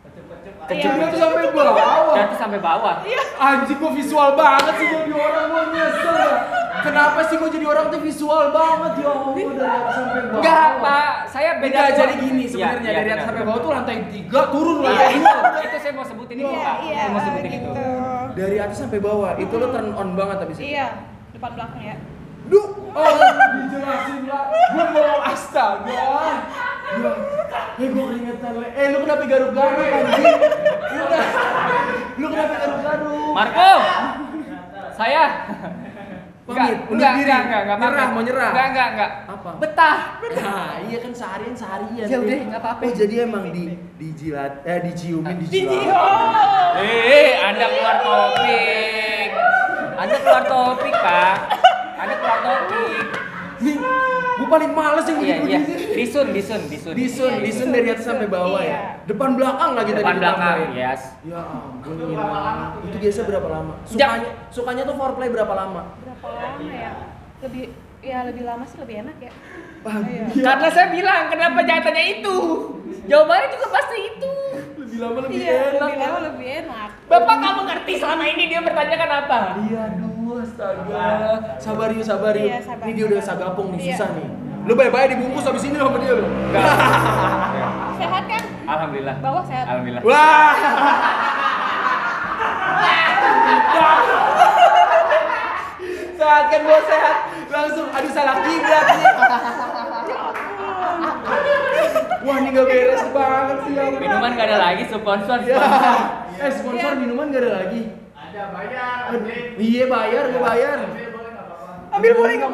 Kecep-kecep. Iya. Kecilnya tuh sampai bawah. Jatuh sampai bawah. Anjing gua visual banget sih jadi orang gua nyesel. dah. Kenapa sih gua jadi orang tuh visual banget ya Allah dari atas sampai bawah. Enggak, Pak. Saya beda. Enggak, doang. jadi gini Iya, sebenarnya iya, dari atas sampai bawah tuh lantai tiga turun Iya, lantai itu, dua. itu saya mau sebutin itu, Iya, Pak. iya, Saya mau sebutin itu. gitu. Dari atas sampai bawah itu lo turn on banget habis itu. Iya, depan belakang ya. Duh, oh dijelasin lah. Gue mau astaga. Eh gue keringetan le. Eh lu kenapa garuk-garuk anjing? Lu kenapa, lu kenapa garuk-garuk? Marco. Saya Pamit, enggak, diri. enggak, enggak, enggak, Nyerah, mau nyerah? Enggak, enggak, enggak. Apa? Betah. Nah, iya kan seharian seharian. Ya udah, Le. nggak apa-apa. Oh jadi emang di dijilat, eh diciumin, dijilat. Dijilat. Eh, Anda keluar topik. Anda keluar topik, Pak. Anda keluar topik. Nih, gue paling males yang Iya, iya. begini-begini. Disun, disun, disun. Disun, Iya, disun dari atas sampai bawah Iya. ya. Depan belakang lagi tadi Depan belakang, yes. Ya ampun, Itu Itu ya? biasa berapa lama? Sukanya, sukanya tuh foreplay berapa lama? Berapa lama ya? Lebih ya lebih lama sih lebih enak ya. Ah, Iya. Karena saya bilang, kenapa jangan tanya itu? Jawabannya juga pasti itu. Lebih lama lebih Iya, enak. lebih lama lebih enak. Bapak kamu ngerti selama ini dia bertanyakan apa? Iya, aduh, astaga. Sabar yuk, sabar yuk. Iya, sabar, Ini dia udah sagapung nih, Iya. susah nih. Lu baik-baik dibungkus habis ini sama dia lu. Sehat kan? Alhamdulillah. Bawah sehat. Alhamdulillah. Wah. sehat kan gua sehat. Langsung aduh salah kiblat nih. Wah, ini gak beres banget sih ya. Minuman gak ada lagi sponsor. Ya. sponsor. Eh, sponsor Iya. minuman gak ada lagi. Ada bayar, ambil. Iya bayar, gue bayar. Ambil boleh nggak apa-apa. Ambil boleh dong,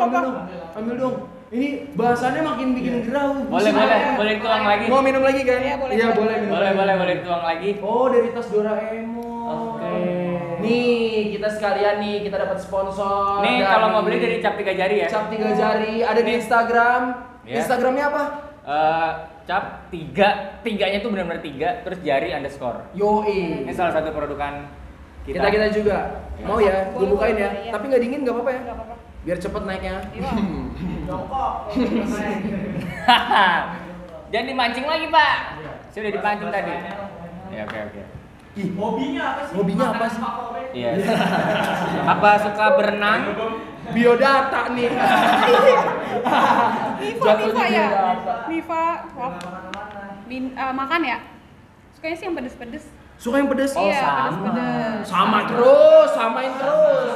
Ambil dong. Ini bahasannya makin bikin gerau. Boleh, Bisa. boleh, boleh tuang lagi. Mau minum lagi kan? Iya, boleh, Iya, boleh. boleh minum. Boleh, lagi. boleh, boleh tuang lagi. Oh, dari tas Doraemon. Oke. Nih, kita sekalian nih, kita dapat sponsor. Nih kalau mau beli dari cap tiga jari ya. Cap tiga jari, ada di. Instagram. Ya. Instagramnya apa? Eh, cap tiga, tiganya tuh benar-benar tiga, terus jari underscore. Yoi. Ini salah satu produkan kita. Kita kita juga. Mau ya? Gue bukain ya. iya. Tapi nggak dingin nggak apa-apa ya? Enggak apa-apa. Biar cepet naiknya. Iya. Jangan dimancing lagi pak. Saya udah dipancing tadi. Ya oke oke. Ih, Hobinya apa sih? Hobinya apa sih? Iya. Apa suka berenang? biodata nih. Jatuhnya Niva ya. Ke mana-mana. min, eh, makan ya. Sukanya sih yang pedes-pedes. Suka yang pedes? Oh, iya, sama. pedes-pedes. Sama terus, samain terus.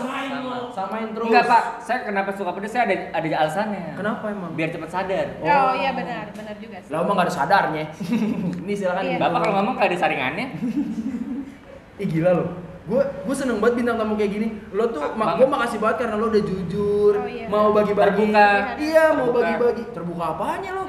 Samain terus. Enggak pak. Saya kenapa suka pedes? Saya ada ada alasannya. Kenapa emang? Biar cepat sadar. Oh, iya benar, benar juga sih. Lah emang gak ada sadarnya. Ini silakan. Iya. Bapak kalau ngomong gak ada saringannya. Ih gila lo. Gue gue seneng banget bintang tamu kayak gini. Lo tuh mak Banget. gue makasih banget karena lo udah jujur, Oh, iya. mau bagi-bagi. Terbuka. Iya, mau Terbuka. bagi-bagi. Terbuka apanya lo?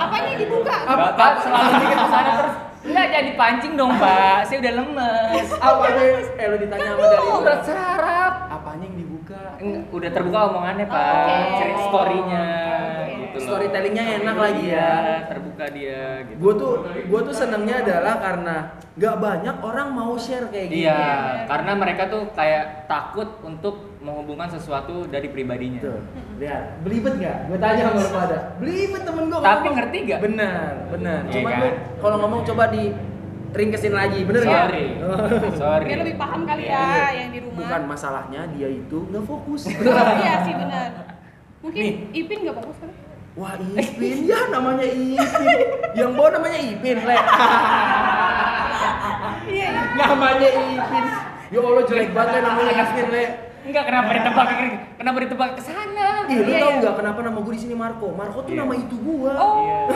Apanya dibuka? Apa- Bapak apa- selalu mikir ke sana terus. Enggak jadi dipancing dong pak. Saya udah lemes. Apanya? Eh lo ditanya sama dari Oh, berat sarap. Apanya yang dibuka? Enggak, udah terbuka omongannya pak. Oh, oke. Cerita storynya. Gitu loh. Storytellingnya enak lagi ya. Iya, terbuka dia. Gitu. Gue tuh gue tuh senengnya adalah karena nggak banyak orang mau share kayak gitu. Iya, Iya. karena mereka tuh kayak takut untuk menghubungkan sesuatu dari pribadinya. Tuh, lihat, belibet nggak? Gue tanya sama lo pada, belibet temen gue. Tapi ngerti nggak? Benar, benar. Iya Cuma kan? lu kalau ngomong coba di ringkesin lagi, bener nggak? Sorry, sorry. Biar lebih paham kali Iya. ya yang di rumah. Bukan masalahnya dia itu nggak fokus. iya sih benar. Mungkin Nih. Ipin nggak fokus kan? Wah Ipin, ya namanya Ipin. Yang bawa namanya Ipin, le. Iya, iya. namanya Ipin. Ya Allah jelek banget Le namanya Ipin Le. Enggak kenapa ditebak ke kenapa ditebak ke sana? Ih, lu Iya, tau iya. nggak kenapa nama gue di sini Marco? Marco tuh Iya. nama itu gua. Oh.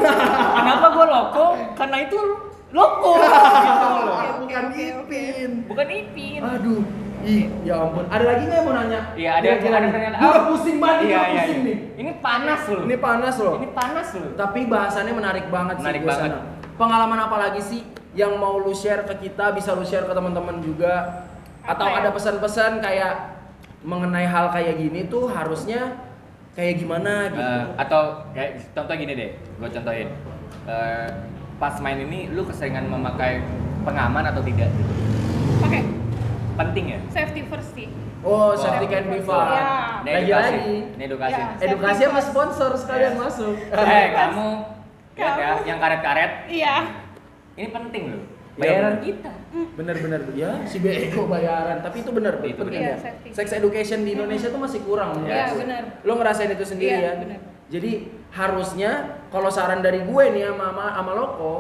Kenapa gua loko? Karena itu loko. bukan. Ipin. Bukan Ipin. Aduh. Ih, ya ampun. Ada lagi nggak yang mau nanya? Iya, ada Kira-kira ada pertanyaan. Gua udah Oh. pusing banget, Iya, gua iya, pusing iya. nih. Ini panas loh. Ini panas loh. Ini panas loh. Tapi bahasannya menarik banget Menarik sih banget. sana. Pengalaman apa lagi sih yang mau lu share ke kita? Bisa lu share ke teman-teman juga. Atau Apa ya? ada pesan-pesan kayak mengenai hal kayak gini tuh harusnya kayak gimana gitu. Eh, atau kayak contoh gini deh, gue contohin. Eh, pas main ini lu keseringan memakai pengaman atau tidak? Pakai Penting ya? safety first sih. oh, safety can be fun. Iya. Ini edukasi. Lagi-lagi. Ini edukasi. Ya. Edukasi Safety sama sponsor sekalian Yes. masuk. Eh, kamu ya, Kamu. ya, yang karet-karet, Iya. ini penting loh. Iya, Bayaran bener. kita. Bener-bener ya si bego bayaran tapi itu bener Itu bener. ya. Iya, safety. Sex education di Indonesia tuh masih kurang Iya, gue. bener. Lo ngerasain itu sendiri Iya, ya. bener. Jadi harusnya kalau saran dari gue nih sama sama, sama Loko,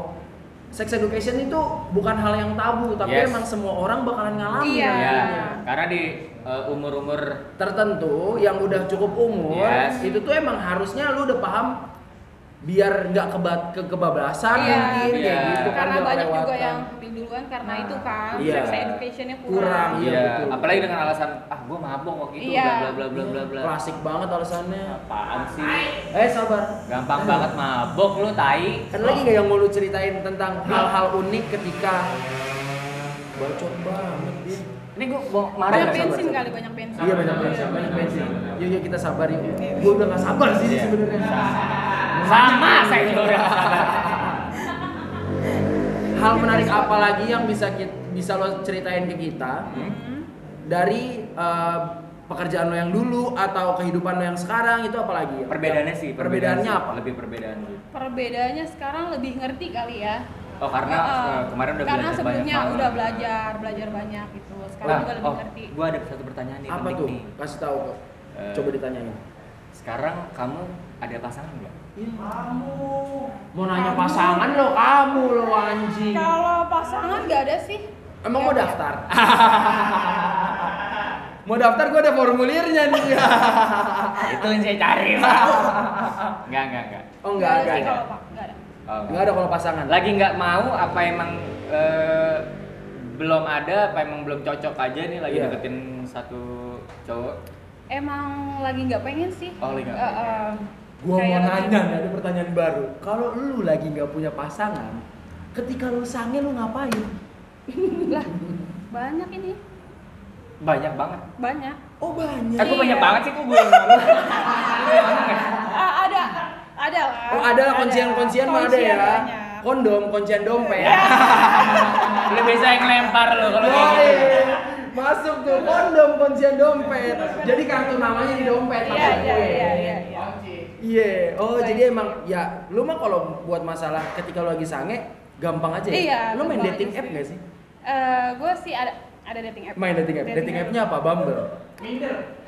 sex education itu bukan hal yang tabu tapi Yes. emang semua orang bakalan ngalamin Iya. Ya, karena di eh, umur-umur tertentu yang udah cukup umur Yes. itu tuh emang harusnya lu udah paham biar nggak kebat ke kebablasan Iya. mungkin kayak Iya. gitu kan Karena banyak juga kelewatan. yang hamil duluan karena itu kan. Iya. Sex educationnya kurang. Kurang, iya, Iya, betul. apalagi dengan alasan ah gua mabok waktu itu Iya. bla bla bla bla bla. klasik banget alasannya Apaan sih? eh sabar Gampang banget mabok lu tai. Kan lagi nggak yang mau lu ceritain tentang hal-hal unik ketika bacot banget Bin. Ini gua mau marah Banyak bensin sabar. kali, banyak bensin. Iya banyak bensin, banyak bensin. Yuk yuk kita sabar yuk. Gue udah nggak sabar sih Iya. sebenarnya. Sama saya juga udah. Hal menarik apa lagi yang bisa kita, bisa lo ceritain ke kita Hmm. dari eh, pekerjaan lo yang dulu atau kehidupan lo yang sekarang itu apa lagi? Perbedaannya sih, Perbedaannya sih. apa? Lebih perbedaan sih. Perbedaannya sekarang lebih ngerti kali ya. Oh, karena eh, kemarin udah Karena belajar sebelumnya banyak udah belajar, belajar banyak gitu. Sekarang Nah, juga lebih oh, ngerti. gua ada satu pertanyaan nih Apa penting tuh? nih. Kasih tahu kok. Eh, Coba ditanyain. Sekarang kamu ada pasangan nggak? Mau nanya pasangan lo kamu lo anjing. Kalau pasangan nggak ada sih. Emang mau ada. daftar? mau daftar gue ada formulirnya nih. Itu yang saya cari. Enggak, enggak, enggak. oh Nggak enggak ada enggak. sih ada. kalau Pak, nggak ada. Oh, Enggak ada kalau pasangan. Lagi nggak mau apa emang eh, belum ada apa emang belum cocok aja nih lagi Iya. deketin satu cowok? Emang lagi nggak pengen sih. Oh, lagi pengen. eh, Gua kayak mau nanya nih, ada pertanyaan baru. Kalau lu lagi nggak punya pasangan, ketika lu sange lu ngapain? Lah, banyak ini, Banyak banget. banyak. Oh banyak. Eh, kok Iya. banyak banget sih kok gue? Ah, ada, ada lah. Oh ada lah kuncian-kuncian mah ada ya. Banyak. Kondom, kuncian dompet. Lu bisa yang lempar lo kalau kayak Yoi. gitu. Masuk tuh kondom, kuncian dompet. Jadi kartu namanya di dompet. Iya, iya, iya, iya, iya. Iya. Oh jadi emang ya lu mah kalau buat masalah ketika lu lagi sange gampang aja ya. Iya, Lu main dating app gak sih? Eh, gue sih ada ada dating app. Main dating app. Dating app-nya apa? Bumble.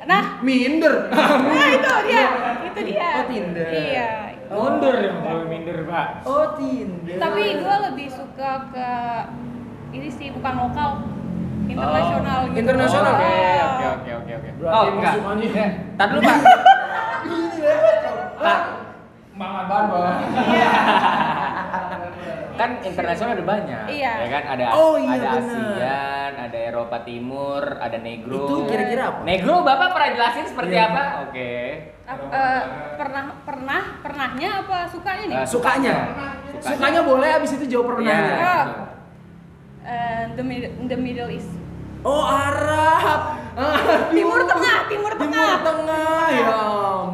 Nah, Minder. nah itu dia, itu dia. Oh, Tinder. Iya. Mundur ya, mau minder, Pak. Oh Tinder. Tapi gue lebih suka ke ini sih bukan lokal, internasional gitu. Internasional. Oke, Ah. oke, oke, oke, oke. Berarti Oh, enggak. Eh, Tar dulu, Pak. Pak, Mangan banget. kan internasional ada banyak. Iya. Ya kan ada Oh, iya, ada. ASEAN, ada Eropa Timur, ada Negro. Itu kira-kira apa? Negro Bapak pernah jelasin seperti Iya. apa? Oke. Ap- eh, pernah pernah pernahnya apa sukanya nih? Eh, Sukanya. Sukanya boleh abis itu jawab pernahnya. Iya. Ah. betul. Eh, the Mid- the Middle East. Oh Arab. Aduh. Timur Tengah, Timur Tengah. Timur Tengah. Ya.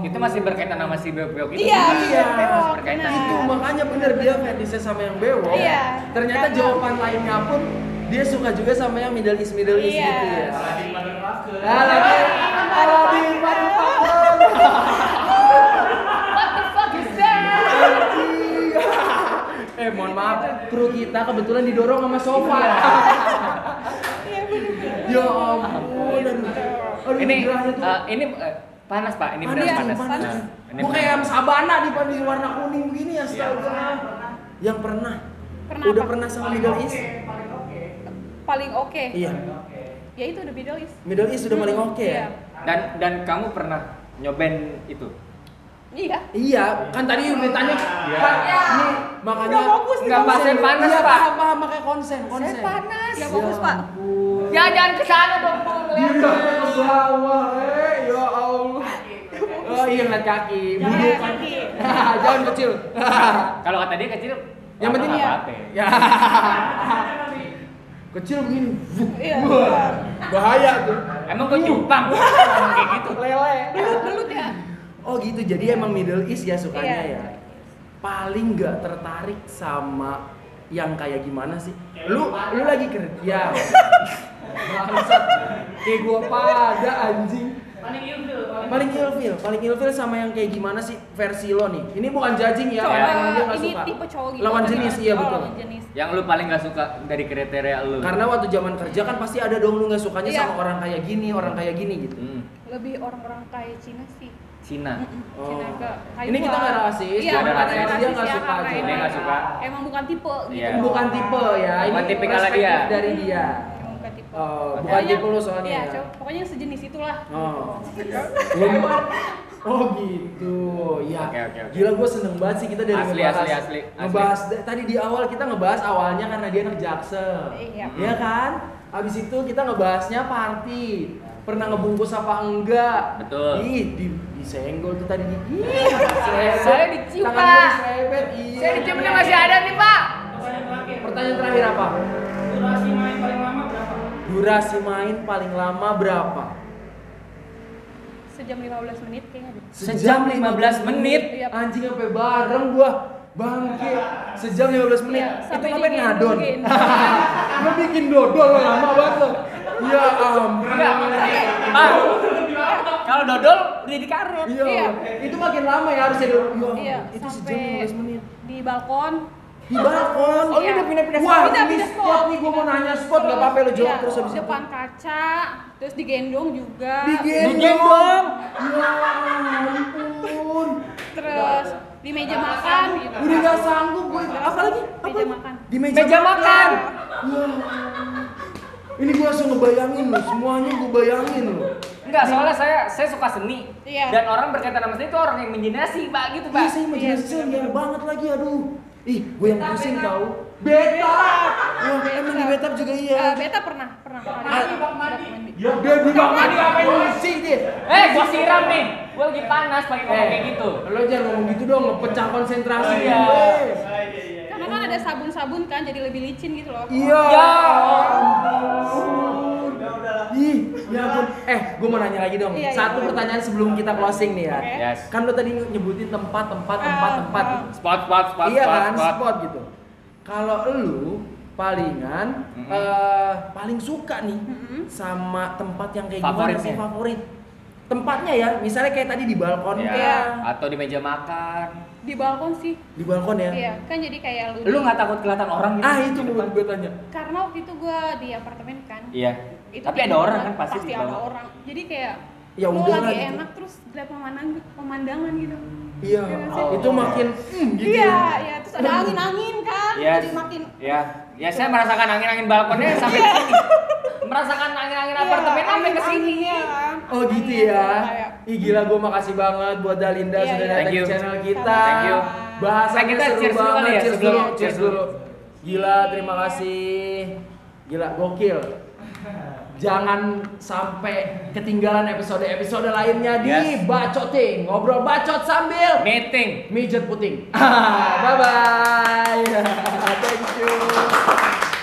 Itu masih berkaitan sama si beok-beok itu. Iya, bukan? iya. Masih berkaitan. Benar. Itu makanya bener dia fetishnya sama yang bewok. Iya. Ternyata Karena- jawaban lainnya pun dia suka juga sama yang Middle East Middle East Iya. gitu ya. Aladin motherfucker. Aladin, Aladin, motherfucker. What the fuck is that? eh mohon maaf, kru kita kebetulan didorong sama sofa. Iya ya ampun. Aduh, aduh Ini eh, ini eh, panas Pak, ini benar Panas, panas. panas. Nah, ini Gue kayak panas. sabana di di warna kuning begini ya, astaga. Yang pernah. Pernah Udah apa? pernah sama Middle East? Paling oke. Iya. Ya itu udah Middle East. Middle East sudah paling oke Iya. ya. Dan dan kamu pernah nyobain itu? Iya. Iya, kan tadi udah ditanya. Iya. Pak, nih makanya Nggak fokus nih, Nggak, Pak, saya panas, Iya, Pak. paham, paham makanya konsen, konsen. Saya panas. Ya fokus, Pak. Ya jangan ke sana dong, Bu. Iya, ke bawah, eh, ya Allah. Oh iya ngeliat kaki, Jangan kaki. Jangan kecil. Kalau kata dia kecil, Yang penting ya. Ya. Kecil begini. Iya. Bahaya tuh. Emang gue cupang kayak gitu. Lele. Belut-belut ya. Oh gitu, jadi emang Middle East ya sukanya Iya. ya. Paling nggak tertarik sama yang kayak gimana sih? Lu lu lagi kerja. Kayak gua pada anjing. Paling ilfil, paling Paling ilfil, paling ilfil sama yang kayak gimana sih versi lo nih? Ini bukan judging ya, Cowok, emang dia ini suka. tipe cowok gitu. Lawan kan jenis, ya? iya Oh, betul. lawan jenis. Yang lu paling gak suka dari kriteria lu? Karena waktu zaman kerja kan pasti ada dong lu nggak sukanya Iya. sama orang kayak gini, orang kayak gini gitu. Hmm, Lebih orang-orang kayak Cina sih. Cina. Oh. Cina ke Ini kita nggak rasis, Iya, bukan rasis, rasis, dia nggak ya, suka aja. emang- Dia nggak suka. Emang bukan tipe gitu. Iya. Bukan tipe ya, Bukan ini tipikal dia. dari dia. Oh, bukan Pokoknya- tipe lu soalnya. Iya, ya. pokoknya sejenis itulah. Oh. Lu- oh gitu. Ya. Oke, oke, oke. Gila gue seneng banget sih kita dari Asli, ngebahas. asli, asli, asli. Ngebahas tadi di awal kita ngebahas awalnya karena dia anak jaksel. Iya. Iya kan? Abis itu kita ngebahasnya party. Pernah ngebungkus apa enggak? Betul. Ih, di, disenggol tuh tadi selebet. Saya dicium, Pak. diselebet. Iya. Saya diciumnya masih ada nih, Pak. Pertanyaan terakhir. Pertanyaan terakhir apa? Durasi main paling lama? Durasi main paling lama berapa? Sejam 15 menit kayaknya deh. Sejam 15 menit. Iya. Anjing sampai bareng gua. Bangke. Sejam 15 menit. Iya, itu ngapain ngadon? Lu bikin dodol lo lama banget lo. Ya ampun. Pak, kalau dodol udah dikaret. Iya. Iya. Itu makin lama ya harusnya dulu. Ya, Iya, itu sejam sampai 15 menit. di balkon. Di balkon. Oh, ini udah pindah-pindah Wah, spot. ini Pindah-pindah spot spot. nih gua mau nanya spot enggak apa-apa lo jawab Iya, terus habis itu. depan kaca, terus digendong juga. Digendong. Digendong. Ya ampun. Terus di meja makan gitu. Udah gak sanggup gue. Apa lagi? Apa Meja lagi? makan. Di meja, Meja makan. Wah. Ini gue langsung ngebayangin loh, semuanya gue bayangin loh. Enggak, soalnya saya saya suka seni. Iya. Dan orang berkaitan sama seni itu orang yang imajinasi, Pak, gitu, Pak. Iya, saya imajinasi saya liar banget lagi, aduh. Ih, gue yang pusing tau. Beta. Wah, emang di beta juga iya. Eh, beta pernah, pernah. pernah. Ah. Di bak mandi. Ya, dia di bang mandi ngapain ngisi dia? Eh, gua siram nih. Gua lagi panas pakai ngomong kayak gitu. Lo jangan ngomong gitu dong, ngepecah konsentrasi Iya. gue. Ah, iya, iya. Karena kan ada sabun-sabun kan, jadi lebih licin gitu loh. Iya. Ya. ampun. Udah, udahlah. Ih, ya ampun. Eh, gue mau nanya lagi dong. Iya, iya. Satu pertanyaan sebelum kita closing nih ya. Oke. Yes. Kan lo tadi nyebutin tempat, tempat, tempat, Ah, tempat. ah. Spot, spot, spot, iya spot, kan, spot. spot gitu. Kalau lu palingan Mm-mm. eh, paling suka nih Mm-mm. sama tempat yang kayak gimana sih favorit? Tempatnya ya, misalnya kayak tadi di balkon Ya, Iya. atau di meja makan. Di balkon sih. di balkon ya. Iya, kan jadi kayak lu. Lu nggak takut kelihatan orang gitu? Ah, itu mau gue tanya. Karena waktu itu gua di apartemen kan. Iya. Itu Tapi ada orang kan pasti pasti di ada bawah. orang. Jadi kayak Ya lu lagi gitu. enak terus lihat pemandangan pemandangan gitu. Iya, Oh. itu makin hmm, gitu. Iya, ya. iya, terus ada angin-angin kan. Yes. Jadi makin Ya, ya saya merasakan angin-angin balkonnya sampai Iya. sini. Merasakan angin-angin apartemen sampai ke sini. Iya, kan. Oh gitu Angin, ya. Ih gila gue makasih banget buat Dalinda Iya, sudah iya. datang di channel kita. Thank you. Bahasannya Nah, kita seru cheers dulu kali banget. ya, cheers dulu, cheers cheers dulu. Gila, terima kasih. Gila, gokil. Jangan sampai ketinggalan episode-episode lainnya di Yes. Bacoting. Ngobrol bacot sambil Meeting. mijet puting. Bye bye. Thank you.